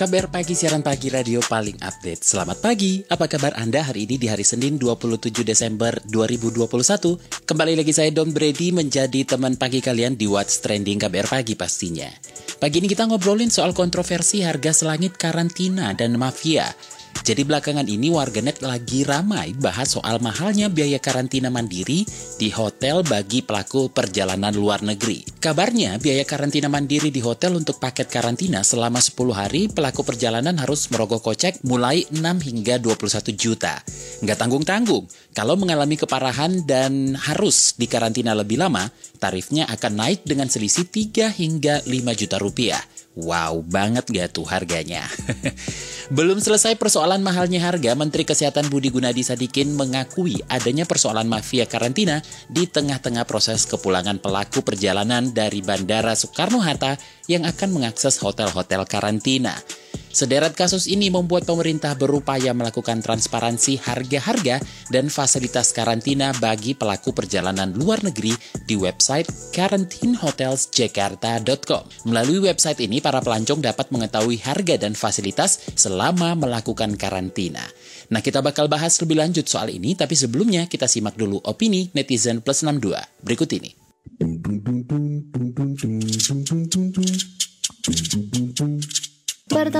KBR Pagi, siaran pagi radio paling update. Selamat pagi, apa kabar Anda hari ini di hari Senin 27 Desember 2021? Kembali lagi saya Don Brady menjadi teman pagi kalian di What's Trending KBR Pagi pastinya. Pagi ini kita ngobrolin soal kontroversi harga selangit karantina dan mafia. Jadi belakangan ini warganet lagi ramai bahas soal mahalnya biaya karantina mandiri di hotel bagi pelaku perjalanan luar negeri. Kabarnya biaya karantina mandiri di hotel untuk paket karantina selama 10 hari pelaku perjalanan harus merogoh kocek mulai 6 hingga 21 juta. Nggak tanggung-tanggung, kalau mengalami keparahan dan harus dikarantina lebih lama, tarifnya akan naik dengan selisih 3 hingga 5 juta rupiah. Wow banget gak tuh harganya? Belum selesai persoalan mahalnya harga, Menteri Kesehatan Budi Gunadi Sadikin mengakui adanya persoalan mafia karantina di tengah-tengah proses kepulangan pelaku perjalanan dari Bandara Soekarno-Hatta yang akan mengakses hotel-hotel karantina. Sederet kasus ini membuat pemerintah berupaya melakukan transparansi harga-harga dan fasilitas karantina bagi pelaku perjalanan luar negeri di website karantinhotelsjakarta.com. Melalui website ini, para pelancong dapat mengetahui harga dan fasilitas selama melakukan karantina. Nah, kita bakal bahas lebih lanjut soal ini, tapi sebelumnya kita simak dulu opini netizen plus 62. Berikut ini.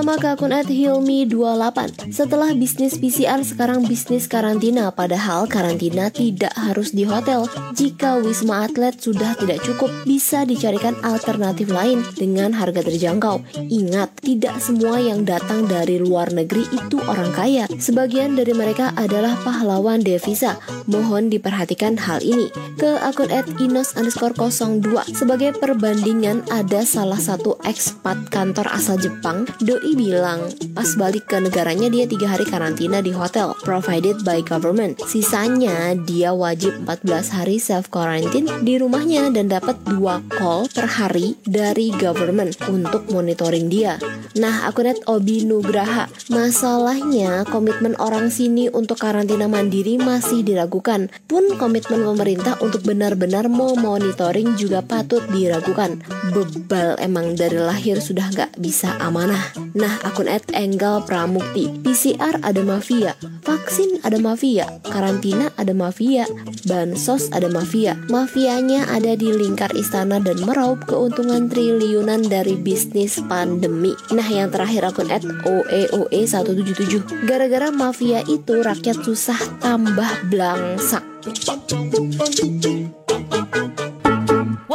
Pertama ke akun at Hilmi28 Setelah bisnis PCR sekarang bisnis karantina. Padahal karantina tidak harus di hotel. Jika wisma atlet sudah tidak cukup Bisa dicarikan alternatif lain dengan harga terjangkau. Ingat, tidak semua yang datang dari luar negeri itu orang kaya. Sebagian dari mereka adalah pahlawan devisa. Mohon diperhatikan hal ini. Ke akun at Inos underscore 02 Sebagai perbandingan ada salah satu ekspat kantor asal Jepang Doi bilang pas balik ke negaranya dia tiga hari karantina di hotel provided by government. Sisanya dia wajib 14 hari self quarantine di rumahnya dan dapat dua call per hari dari government untuk monitoring dia. Nah, aku lihat Obi Nugraha. Masalahnya komitmen orang sini untuk karantina mandiri masih diragukan. Pun komitmen pemerintah untuk benar-benar mau monitoring juga patut diragukan. Bebal emang dari lahir sudah nggak bisa amanah. Nah, akun at Enggal Pramukti. PCR ada mafia, vaksin ada mafia, karantina ada mafia, bansos ada mafia. Mafianya ada di lingkar istana dan meraup keuntungan triliunan dari bisnis pandemi. Nah, yang terakhir akun at OEOE177. Gara-gara mafia itu rakyat susah tambah blangsak.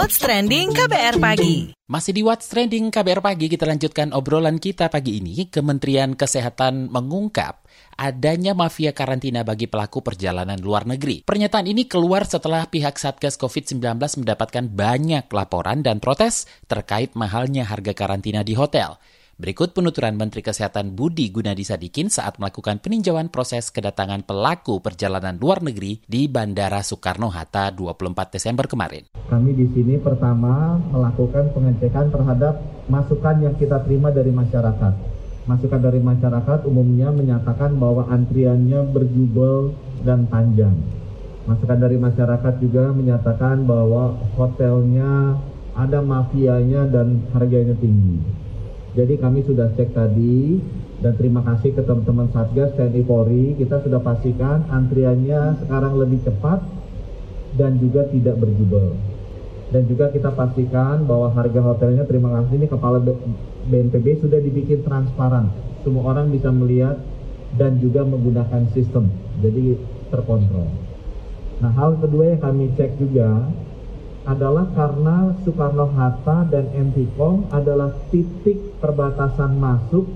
What's Trending KBR Pagi. Masih di What's Trending KBR Pagi, kita lanjutkan obrolan kita pagi ini. Kementerian Kesehatan mengungkap adanya mafia karantina bagi pelaku perjalanan luar negeri. Pernyataan ini keluar setelah pihak Satgas COVID-19 mendapatkan banyak laporan dan protes terkait mahalnya harga karantina di hotel. Berikut penuturan Menteri Kesehatan Budi Gunadi Sadikin saat melakukan peninjauan proses kedatangan pelaku perjalanan luar negeri di Bandara Soekarno-Hatta 24 Desember kemarin. Kami di sini pertama melakukan pengecekan terhadap masukan yang kita terima dari masyarakat. Masukan dari masyarakat umumnya menyatakan bahwa antriannya berjubel dan panjang. Masukan dari masyarakat juga menyatakan bahwa hotelnya ada mafianya dan harganya tinggi. Jadi kami sudah cek tadi dan terima kasih ke teman-teman Satgas TNI Polri. Kita sudah pastikan antriannya sekarang lebih cepat dan juga tidak berjubel. Dan juga kita pastikan bahwa harga hotelnya terima kasih ini kepala BNPB sudah dibikin transparan. Semua orang bisa melihat dan juga menggunakan sistem. Jadi terkontrol. Nah, hal kedua yang kami cek juga adalah karena Soekarno-Hatta dan MTKOM adalah titik perbatasan masuk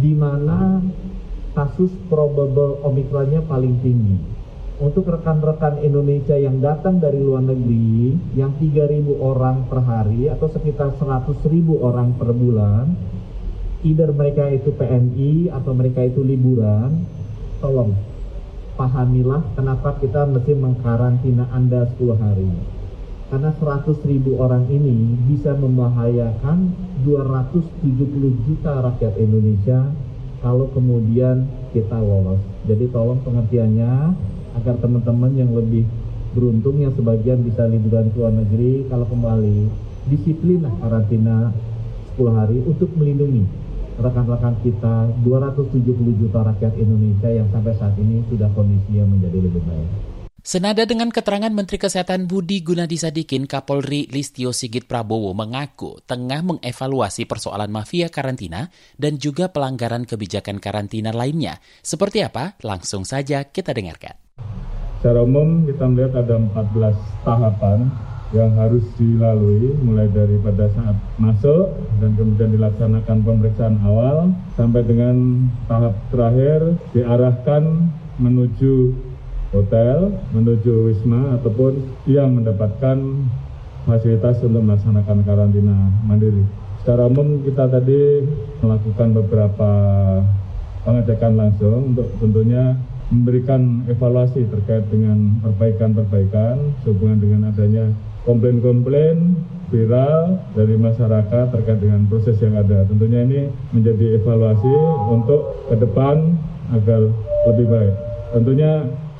di mana kasus probable Omikronnya paling tinggi. Untuk rekan-rekan Indonesia yang datang dari luar negeri, yang 3.000 orang per hari atau sekitar 100.000 orang per bulan, either mereka itu PMI atau mereka itu liburan, tolong pahamilah kenapa kita mesti mengkarantina Anda 10 hari. Karena 100 ribu orang ini bisa membahayakan 270 juta rakyat Indonesia kalau kemudian kita lolos. Jadi tolong pengertiannya agar teman-teman yang lebih beruntung yang sebagian bisa liburan ke luar negeri kalau kembali disiplinlah karantina 10 hari untuk melindungi rekan-rekan kita 270 juta rakyat Indonesia yang sampai saat ini sudah kondisinya menjadi lebih baik. Senada dengan keterangan Menteri Kesehatan Budi Gunadi Sadikin, Kapolri Listio Sigit Prabowo mengaku tengah mengevaluasi persoalan mafia karantina dan juga pelanggaran kebijakan karantina lainnya. Seperti apa? Langsung saja kita dengarkan. Secara umum kita melihat ada 14 tahapan yang harus dilalui mulai dari pada saat masuk dan kemudian dilaksanakan pemeriksaan awal sampai dengan tahap terakhir diarahkan menuju hotel, menuju wisma ataupun yang mendapatkan fasilitas untuk melaksanakan karantina mandiri. Secara umum kita tadi melakukan beberapa pengecekan langsung untuk tentunya memberikan evaluasi terkait dengan perbaikan-perbaikan sehubungan dengan adanya komplain-komplain viral dari masyarakat terkait dengan proses yang ada. Tentunya ini menjadi evaluasi untuk ke depan agar lebih baik. Tentunya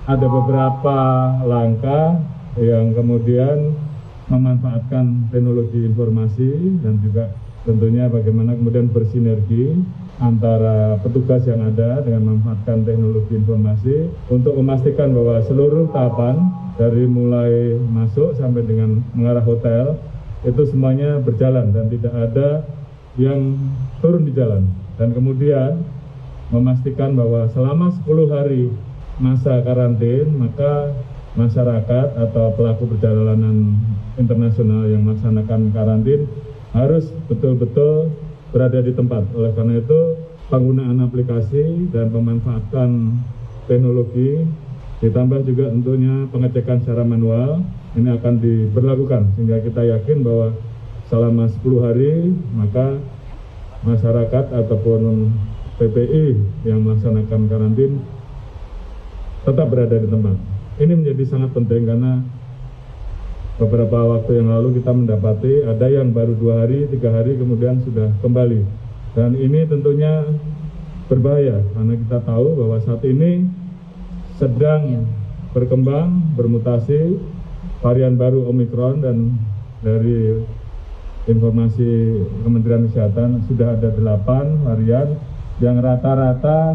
ada beberapa langkah yang kemudian memanfaatkan teknologi informasi dan juga tentunya bagaimana kemudian bersinergi antara petugas yang ada dengan memanfaatkan teknologi informasi untuk memastikan bahwa seluruh tahapan dari mulai masuk sampai dengan mengarah hotel itu semuanya berjalan dan tidak ada yang turun di jalan. Dan kemudian memastikan bahwa selama 10 hari masa karantin, maka masyarakat atau pelaku perjalanan internasional yang melaksanakan karantin harus betul-betul berada di tempat. Oleh karena itu, penggunaan aplikasi dan pemanfaatan teknologi ditambah juga tentunya pengecekan secara manual ini akan diberlakukan sehingga kita yakin bahwa selama 10 hari maka masyarakat ataupun PPI yang melaksanakan karantin tetap berada di tempat. Ini menjadi sangat penting karena beberapa waktu yang lalu kita mendapati ada yang baru dua hari, tiga hari kemudian sudah kembali. Dan ini tentunya berbahaya karena kita tahu bahwa saat ini sedang berkembang, bermutasi varian baru Omikron dan dari informasi Kementerian Kesehatan sudah ada delapan varian yang rata-rata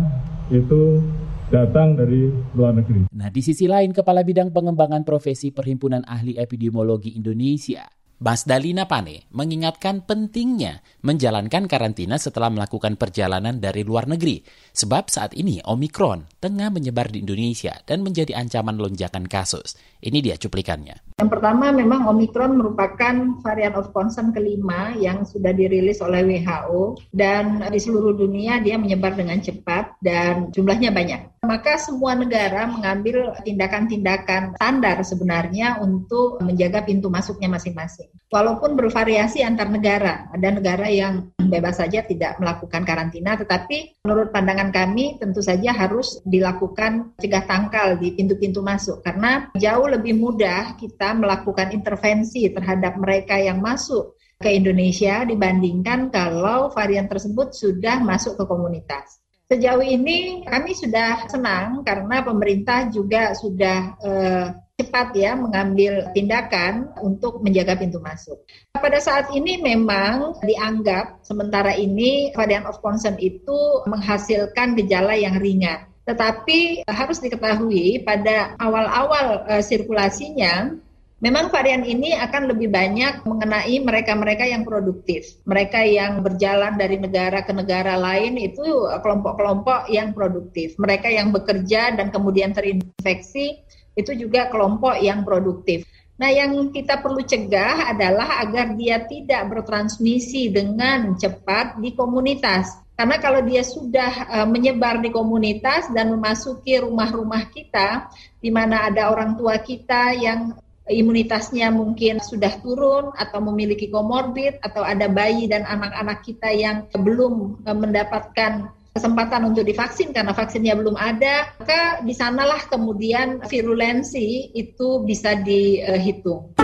itu datang dari luar negeri. Nah, di sisi lain, Kepala Bidang Pengembangan Profesi Perhimpunan Ahli Epidemiologi Indonesia, Mas Dalina Pane mengingatkan pentingnya menjalankan karantina setelah melakukan perjalanan dari luar negeri. Sebab saat ini Omikron tengah menyebar di Indonesia dan menjadi ancaman lonjakan kasus. Ini dia cuplikannya. Yang pertama memang Omikron merupakan varian of concern kelima yang sudah dirilis oleh WHO dan di seluruh dunia dia menyebar dengan cepat dan jumlahnya banyak. Maka semua negara mengambil tindakan-tindakan standar sebenarnya untuk menjaga pintu masuknya masing-masing. Walaupun bervariasi antar negara, ada negara yang bebas saja tidak melakukan karantina, tetapi menurut pandangan kami tentu saja harus dilakukan cegah tangkal di pintu-pintu masuk karena jauh lebih mudah kita melakukan intervensi terhadap mereka yang masuk ke Indonesia dibandingkan kalau varian tersebut sudah masuk ke komunitas. Sejauh ini kami sudah senang karena pemerintah juga sudah eh, cepat ya mengambil tindakan untuk menjaga pintu masuk. Pada saat ini memang dianggap sementara ini varian of concern itu menghasilkan gejala yang ringan. Tetapi harus diketahui pada awal-awal uh, sirkulasinya Memang varian ini akan lebih banyak mengenai mereka-mereka yang produktif. Mereka yang berjalan dari negara ke negara lain itu kelompok-kelompok yang produktif. Mereka yang bekerja dan kemudian terinfeksi itu juga kelompok yang produktif. Nah, yang kita perlu cegah adalah agar dia tidak bertransmisi dengan cepat di komunitas. Karena kalau dia sudah uh, menyebar di komunitas dan memasuki rumah-rumah kita, di mana ada orang tua kita yang imunitasnya mungkin sudah turun atau memiliki komorbid atau ada bayi dan anak-anak kita yang belum mendapatkan kesempatan untuk divaksin karena vaksinnya belum ada, maka di sanalah kemudian virulensi itu bisa dihitung.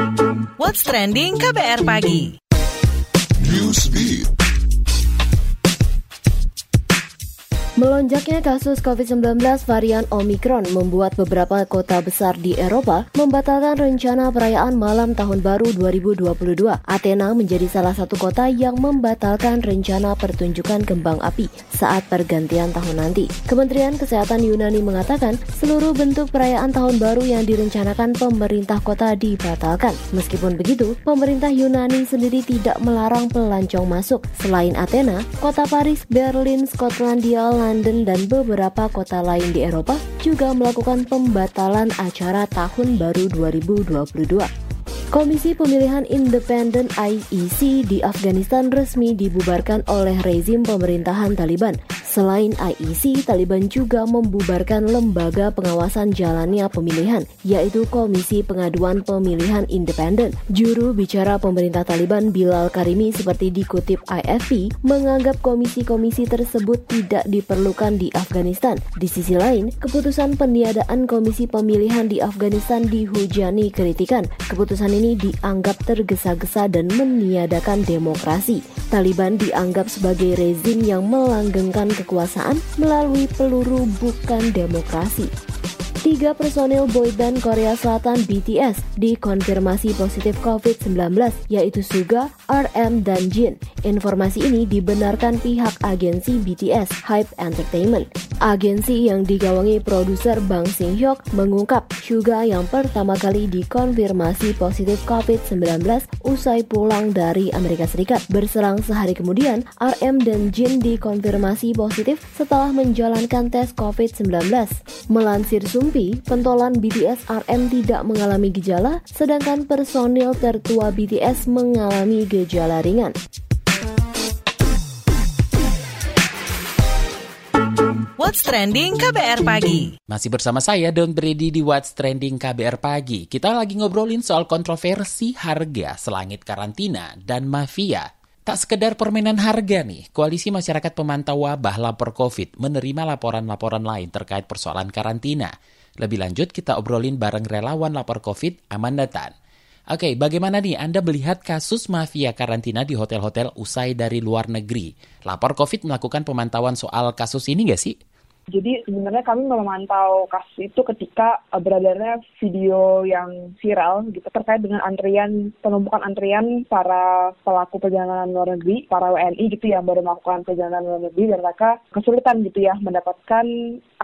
What's trending KBR pagi? Newsbeat. Melonjaknya kasus COVID-19 varian Omicron membuat beberapa kota besar di Eropa membatalkan rencana perayaan malam tahun baru 2022. Athena menjadi salah satu kota yang membatalkan rencana pertunjukan kembang api saat pergantian tahun nanti. Kementerian Kesehatan Yunani mengatakan seluruh bentuk perayaan tahun baru yang direncanakan pemerintah kota dibatalkan. Meskipun begitu, pemerintah Yunani sendiri tidak melarang pelancong masuk. Selain Athena, kota Paris, Berlin, Skotlandia, London dan beberapa kota lain di Eropa juga melakukan pembatalan acara Tahun Baru 2022. Komisi Pemilihan Independen IEC di Afghanistan resmi dibubarkan oleh rezim pemerintahan Taliban. Selain IEC, Taliban juga membubarkan lembaga pengawasan jalannya pemilihan, yaitu Komisi Pengaduan Pemilihan Independen. Juru bicara pemerintah Taliban Bilal Karimi seperti dikutip AFP menganggap komisi-komisi tersebut tidak diperlukan di Afghanistan. Di sisi lain, keputusan peniadaan komisi pemilihan di Afghanistan dihujani kritikan. Keputusan ini dianggap tergesa-gesa dan meniadakan demokrasi. Taliban dianggap sebagai rezim yang melanggengkan kekuasaan melalui peluru bukan demokrasi. Tiga personil boyband Korea Selatan BTS dikonfirmasi positif COVID-19, yaitu Suga, RM, dan Jin. Informasi ini dibenarkan pihak agensi BTS Hype Entertainment. Agensi yang digawangi produser Bang Sing Hyuk mengungkap Suga yang pertama kali dikonfirmasi positif COVID-19 usai pulang dari Amerika Serikat. Berserang sehari kemudian, RM dan Jin dikonfirmasi positif setelah menjalankan tes COVID-19. Melansir Sumpi, pentolan BTS RM tidak mengalami gejala, sedangkan personil tertua BTS mengalami gejala ringan. What's trending KBR pagi? Masih bersama saya Don Brady di What's Trending KBR Pagi. Kita lagi ngobrolin soal kontroversi harga selangit karantina dan mafia. Tak sekedar permainan harga nih, Koalisi Masyarakat Pemantau Wabah Lapor COVID menerima laporan-laporan lain terkait persoalan karantina. Lebih lanjut kita obrolin bareng relawan lapor COVID Amanda Tan. Oke, bagaimana nih Anda melihat kasus mafia karantina di hotel-hotel usai dari luar negeri? Lapor COVID melakukan pemantauan soal kasus ini nggak sih? Jadi sebenarnya kami memantau kasus itu ketika uh, beredarnya video yang viral gitu terkait dengan antrian penumpukan antrian para pelaku perjalanan luar negeri, para WNI gitu yang baru melakukan perjalanan luar negeri dan mereka kesulitan gitu ya mendapatkan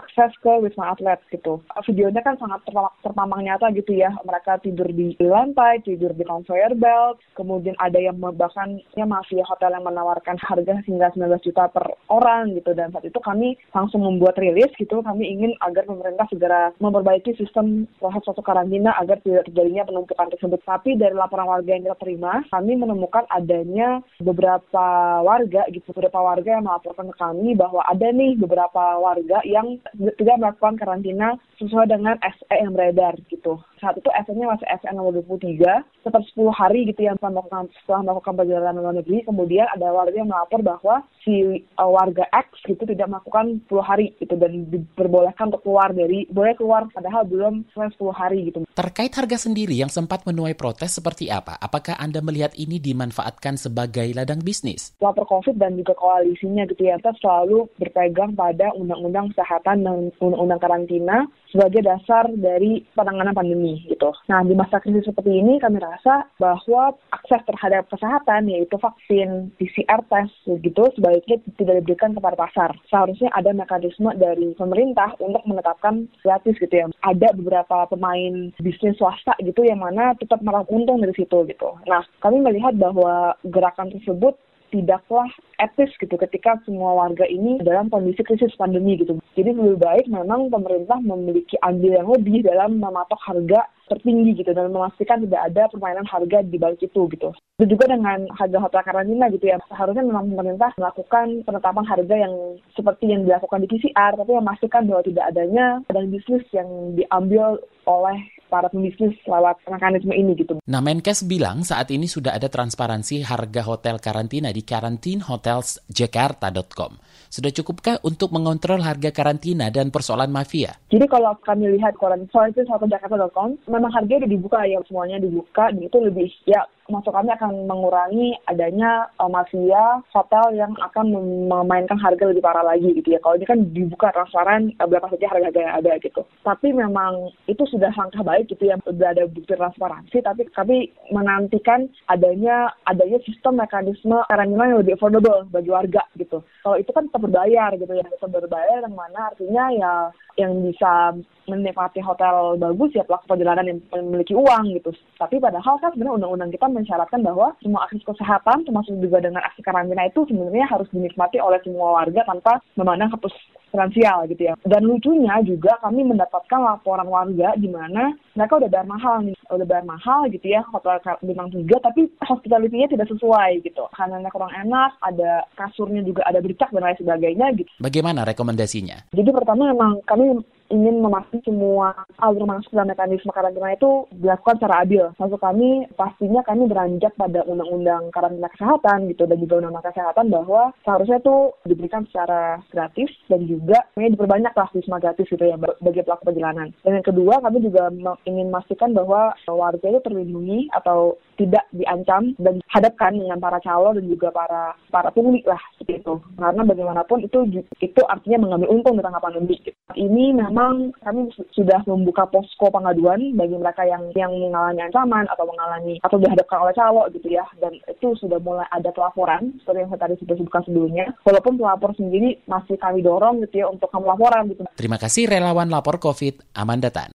akses ke wisma atlet gitu. Videonya kan sangat terpampang nyata gitu ya. Mereka tidur di lantai, tidur di conveyor belt, kemudian ada yang bahkan ya mafia hotel yang menawarkan harga hingga 19 juta per orang gitu dan saat itu kami langsung membuat buat rilis gitu kami ingin agar pemerintah segera memperbaiki sistem proses suatu karantina agar tidak terjadinya penumpukan tersebut. Tapi dari laporan warga yang kita terima, kami menemukan adanya beberapa warga gitu, beberapa warga yang melaporkan ke kami bahwa ada nih beberapa warga yang tidak melakukan karantina sesuai dengan SE yang beredar gitu. Saat itu SE-nya masih SE nomor 23, tetap 10 hari gitu yang setelah melakukan, setelah melakukan perjalanan luar negeri. Kemudian ada warga yang melapor bahwa si uh, warga X gitu tidak melakukan 10 hari gitu dan diperbolehkan untuk keluar dari boleh keluar padahal belum selesai 10 hari gitu. Terkait harga sendiri yang sempat menuai protes seperti apa? Apakah Anda melihat ini dimanfaatkan sebagai ladang bisnis? Lapor COVID dan juga koalisinya gitu ya, kita selalu berpegang pada undang-undang kesehatan undang-undang karantina sebagai dasar dari penanganan pandemi gitu. Nah, di masa krisis seperti ini kami rasa bahwa akses terhadap kesehatan yaitu vaksin, PCR test gitu sebaiknya tidak diberikan kepada pasar. Seharusnya ada mekanisme dari pemerintah untuk menetapkan gratis gitu ya. Ada beberapa pemain bisnis swasta gitu yang mana tetap meraup untung dari situ gitu. Nah, kami melihat bahwa gerakan tersebut tidaklah etis gitu ketika semua warga ini dalam kondisi krisis pandemi gitu. Jadi lebih baik memang pemerintah memiliki andil yang lebih dalam mematok harga tertinggi gitu dan memastikan tidak ada permainan harga di balik itu gitu. Itu juga dengan harga hotel karantina gitu ya. Seharusnya memang pemerintah melakukan penetapan harga yang seperti yang dilakukan di PCR tapi memastikan bahwa tidak adanya dan bisnis yang diambil oleh para pembisnis lewat mekanisme ini gitu. Nah, Menkes bilang saat ini sudah ada transparansi harga hotel karantina di karantinhotelsjakarta.com. Sudah cukupkah untuk mengontrol harga karantina dan persoalan mafia? Jadi kalau kami lihat karantinhotelsjakarta.com, memang harganya udah dibuka ya, semuanya dibuka, dan itu lebih ya maksud kami akan mengurangi adanya uh, mafia hotel yang akan memainkan harga lebih parah lagi gitu ya. Kalau ini kan dibuka transparan uh, berapa saja harga-harga yang ada gitu. Tapi memang itu sudah langkah baik gitu ya, sudah ada bukti transparansi. Tapi kami menantikan adanya adanya sistem mekanisme karantina yang lebih affordable bagi warga gitu. Kalau itu kan tetap berbayar gitu ya, tetap berbayar yang mana artinya ya yang bisa menikmati hotel bagus ya pelaku perjalanan yang memiliki uang gitu. Tapi padahal kan sebenarnya undang-undang kita mensyaratkan bahwa semua akses kesehatan termasuk juga dengan aksi karantina itu sebenarnya harus dinikmati oleh semua warga tanpa memandang status finansial gitu ya. Dan lucunya juga kami mendapatkan laporan warga di mana mereka udah bayar mahal nih, udah bayar mahal gitu ya hotel bintang tiga, tapi hospitality-nya tidak sesuai gitu. Makanannya kurang enak, ada kasurnya juga ada bercak dan lain sebagainya gitu. Bagaimana rekomendasinya? Jadi pertama memang kami ingin memastikan semua alur masuk dan mekanisme karantina itu dilakukan secara adil. Maksud kami, pastinya kami beranjak pada undang-undang karantina kesehatan gitu dan juga undang-undang kesehatan bahwa seharusnya itu diberikan secara gratis dan juga ini diperbanyak lah wisma gratis gitu ya bagi pelaku perjalanan. Dan yang kedua, kami juga ingin memastikan bahwa warga itu terlindungi atau tidak diancam dan hadapkan dengan para calon dan juga para para pungli lah seperti itu. Karena bagaimanapun itu itu artinya mengambil untung di tengah pandemi. Ini memang kami sudah membuka posko pengaduan bagi mereka yang yang mengalami ancaman atau mengalami atau dihadapkan oleh calon gitu ya. Dan itu sudah mulai ada pelaporan seperti yang saya tadi sudah sebutkan sebelumnya. Walaupun pelapor sendiri masih kami dorong gitu ya untuk melaporan gitu. Terima kasih relawan lapor COVID Amanda Tan.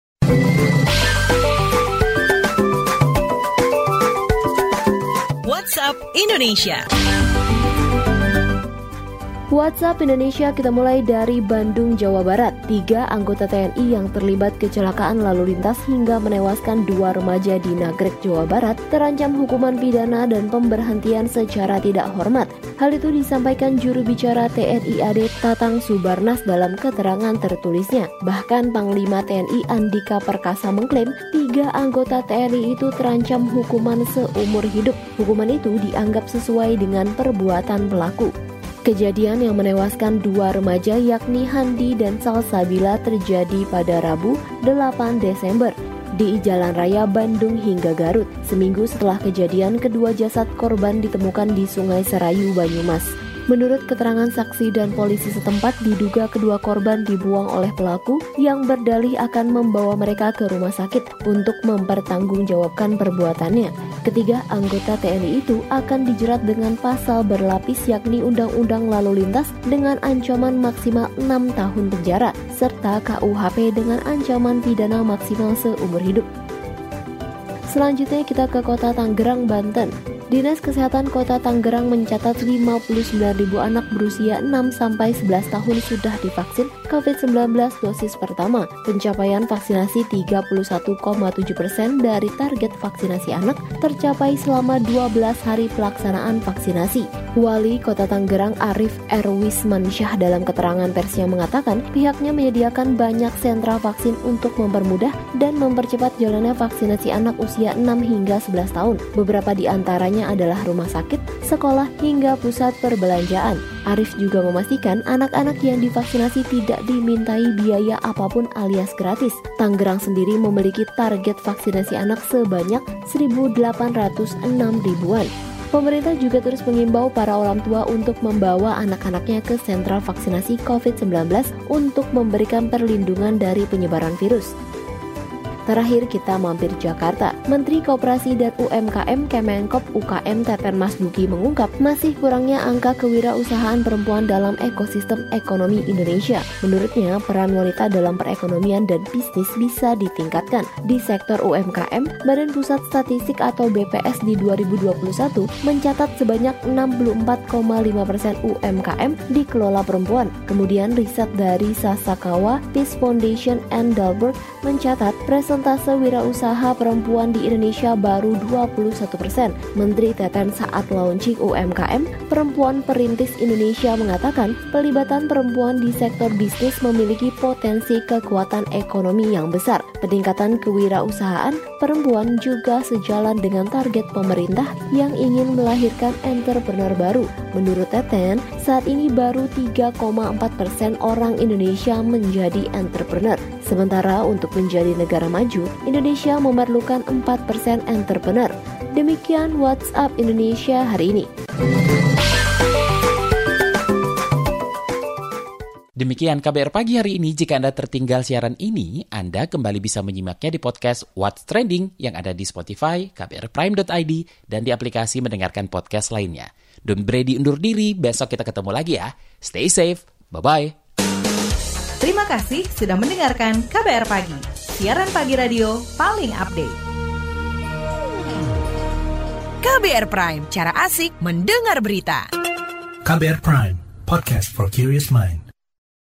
WhatsApp Indonesia. WhatsApp Indonesia kita mulai dari Bandung, Jawa Barat. Tiga anggota TNI yang terlibat kecelakaan lalu lintas hingga menewaskan dua remaja di Nagrek, Jawa Barat terancam hukuman pidana dan pemberhentian secara tidak hormat. Hal itu disampaikan juru bicara TNI AD Tatang Subarnas dalam keterangan tertulisnya. Bahkan Panglima TNI Andika Perkasa mengklaim tiga anggota TNI itu terancam hukuman seumur hidup. Hukuman itu dianggap sesuai dengan perbuatan pelaku. Kejadian yang menewaskan dua remaja yakni Handi dan Salsabila terjadi pada Rabu 8 Desember di Jalan Raya Bandung hingga Garut. Seminggu setelah kejadian, kedua jasad korban ditemukan di Sungai Serayu, Banyumas. Menurut keterangan saksi dan polisi setempat, diduga kedua korban dibuang oleh pelaku yang berdalih akan membawa mereka ke rumah sakit untuk mempertanggungjawabkan perbuatannya. Ketiga anggota TNI itu akan dijerat dengan pasal berlapis yakni Undang-Undang Lalu Lintas dengan ancaman maksimal 6 tahun penjara serta KUHP dengan ancaman pidana maksimal seumur hidup. Selanjutnya kita ke kota Tangerang, Banten. Dinas Kesehatan Kota Tangerang mencatat 59.000 anak berusia 6 sampai 11 tahun sudah divaksin COVID-19 dosis pertama. Pencapaian vaksinasi 31,7 persen dari target vaksinasi anak tercapai selama 12 hari pelaksanaan vaksinasi. Wali Kota Tangerang Arif Erwis Mansyah dalam keterangan persnya mengatakan pihaknya menyediakan banyak sentra vaksin untuk mempermudah dan mempercepat jalannya vaksinasi anak usia 6 hingga 11 tahun. Beberapa di antaranya adalah rumah sakit, sekolah, hingga pusat perbelanjaan. Arif juga memastikan anak-anak yang divaksinasi tidak dimintai biaya apa pun alias gratis. Tangerang sendiri memiliki target vaksinasi anak sebanyak 1.806 ribuan. Pemerintah juga terus mengimbau para orang tua untuk membawa anak-anaknya ke sentral vaksinasi COVID-19 untuk memberikan perlindungan dari penyebaran virus. Terakhir kita mampir Jakarta. Menteri Koperasi dan UMKM Kemenkop UKM Teten Mas Duki mengungkap masih kurangnya angka kewirausahaan perempuan dalam ekosistem ekonomi Indonesia. Menurutnya, peran wanita dalam perekonomian dan bisnis bisa ditingkatkan. Di sektor UMKM, Badan Pusat Statistik atau BPS di 2021 mencatat sebanyak 64,5% persen UMKM dikelola perempuan. Kemudian riset dari Sasakawa Peace Foundation and Dalberg mencatat presentasi persentase wirausaha perempuan di Indonesia baru 21 persen. Menteri Teten saat launching UMKM, Perempuan Perintis Indonesia mengatakan pelibatan perempuan di sektor bisnis memiliki potensi kekuatan ekonomi yang besar. Peningkatan kewirausahaan perempuan juga sejalan dengan target pemerintah yang ingin melahirkan entrepreneur baru. Menurut Teten, saat ini baru 3,4 persen orang Indonesia menjadi entrepreneur. Sementara untuk menjadi negara maju, Indonesia memerlukan 4 persen entrepreneur. Demikian WhatsApp Indonesia hari ini. Demikian KBR pagi hari ini. Jika Anda tertinggal siaran ini, Anda kembali bisa menyimaknya di podcast What's Trending yang ada di Spotify, kbrprime.id, dan di aplikasi mendengarkan podcast lainnya. Don Brady undur diri, besok kita ketemu lagi ya. Stay safe, bye-bye. Terima kasih sudah mendengarkan KBR Pagi, siaran pagi radio paling update. KBR Prime, cara asik mendengar berita. KBR Prime, podcast for curious mind.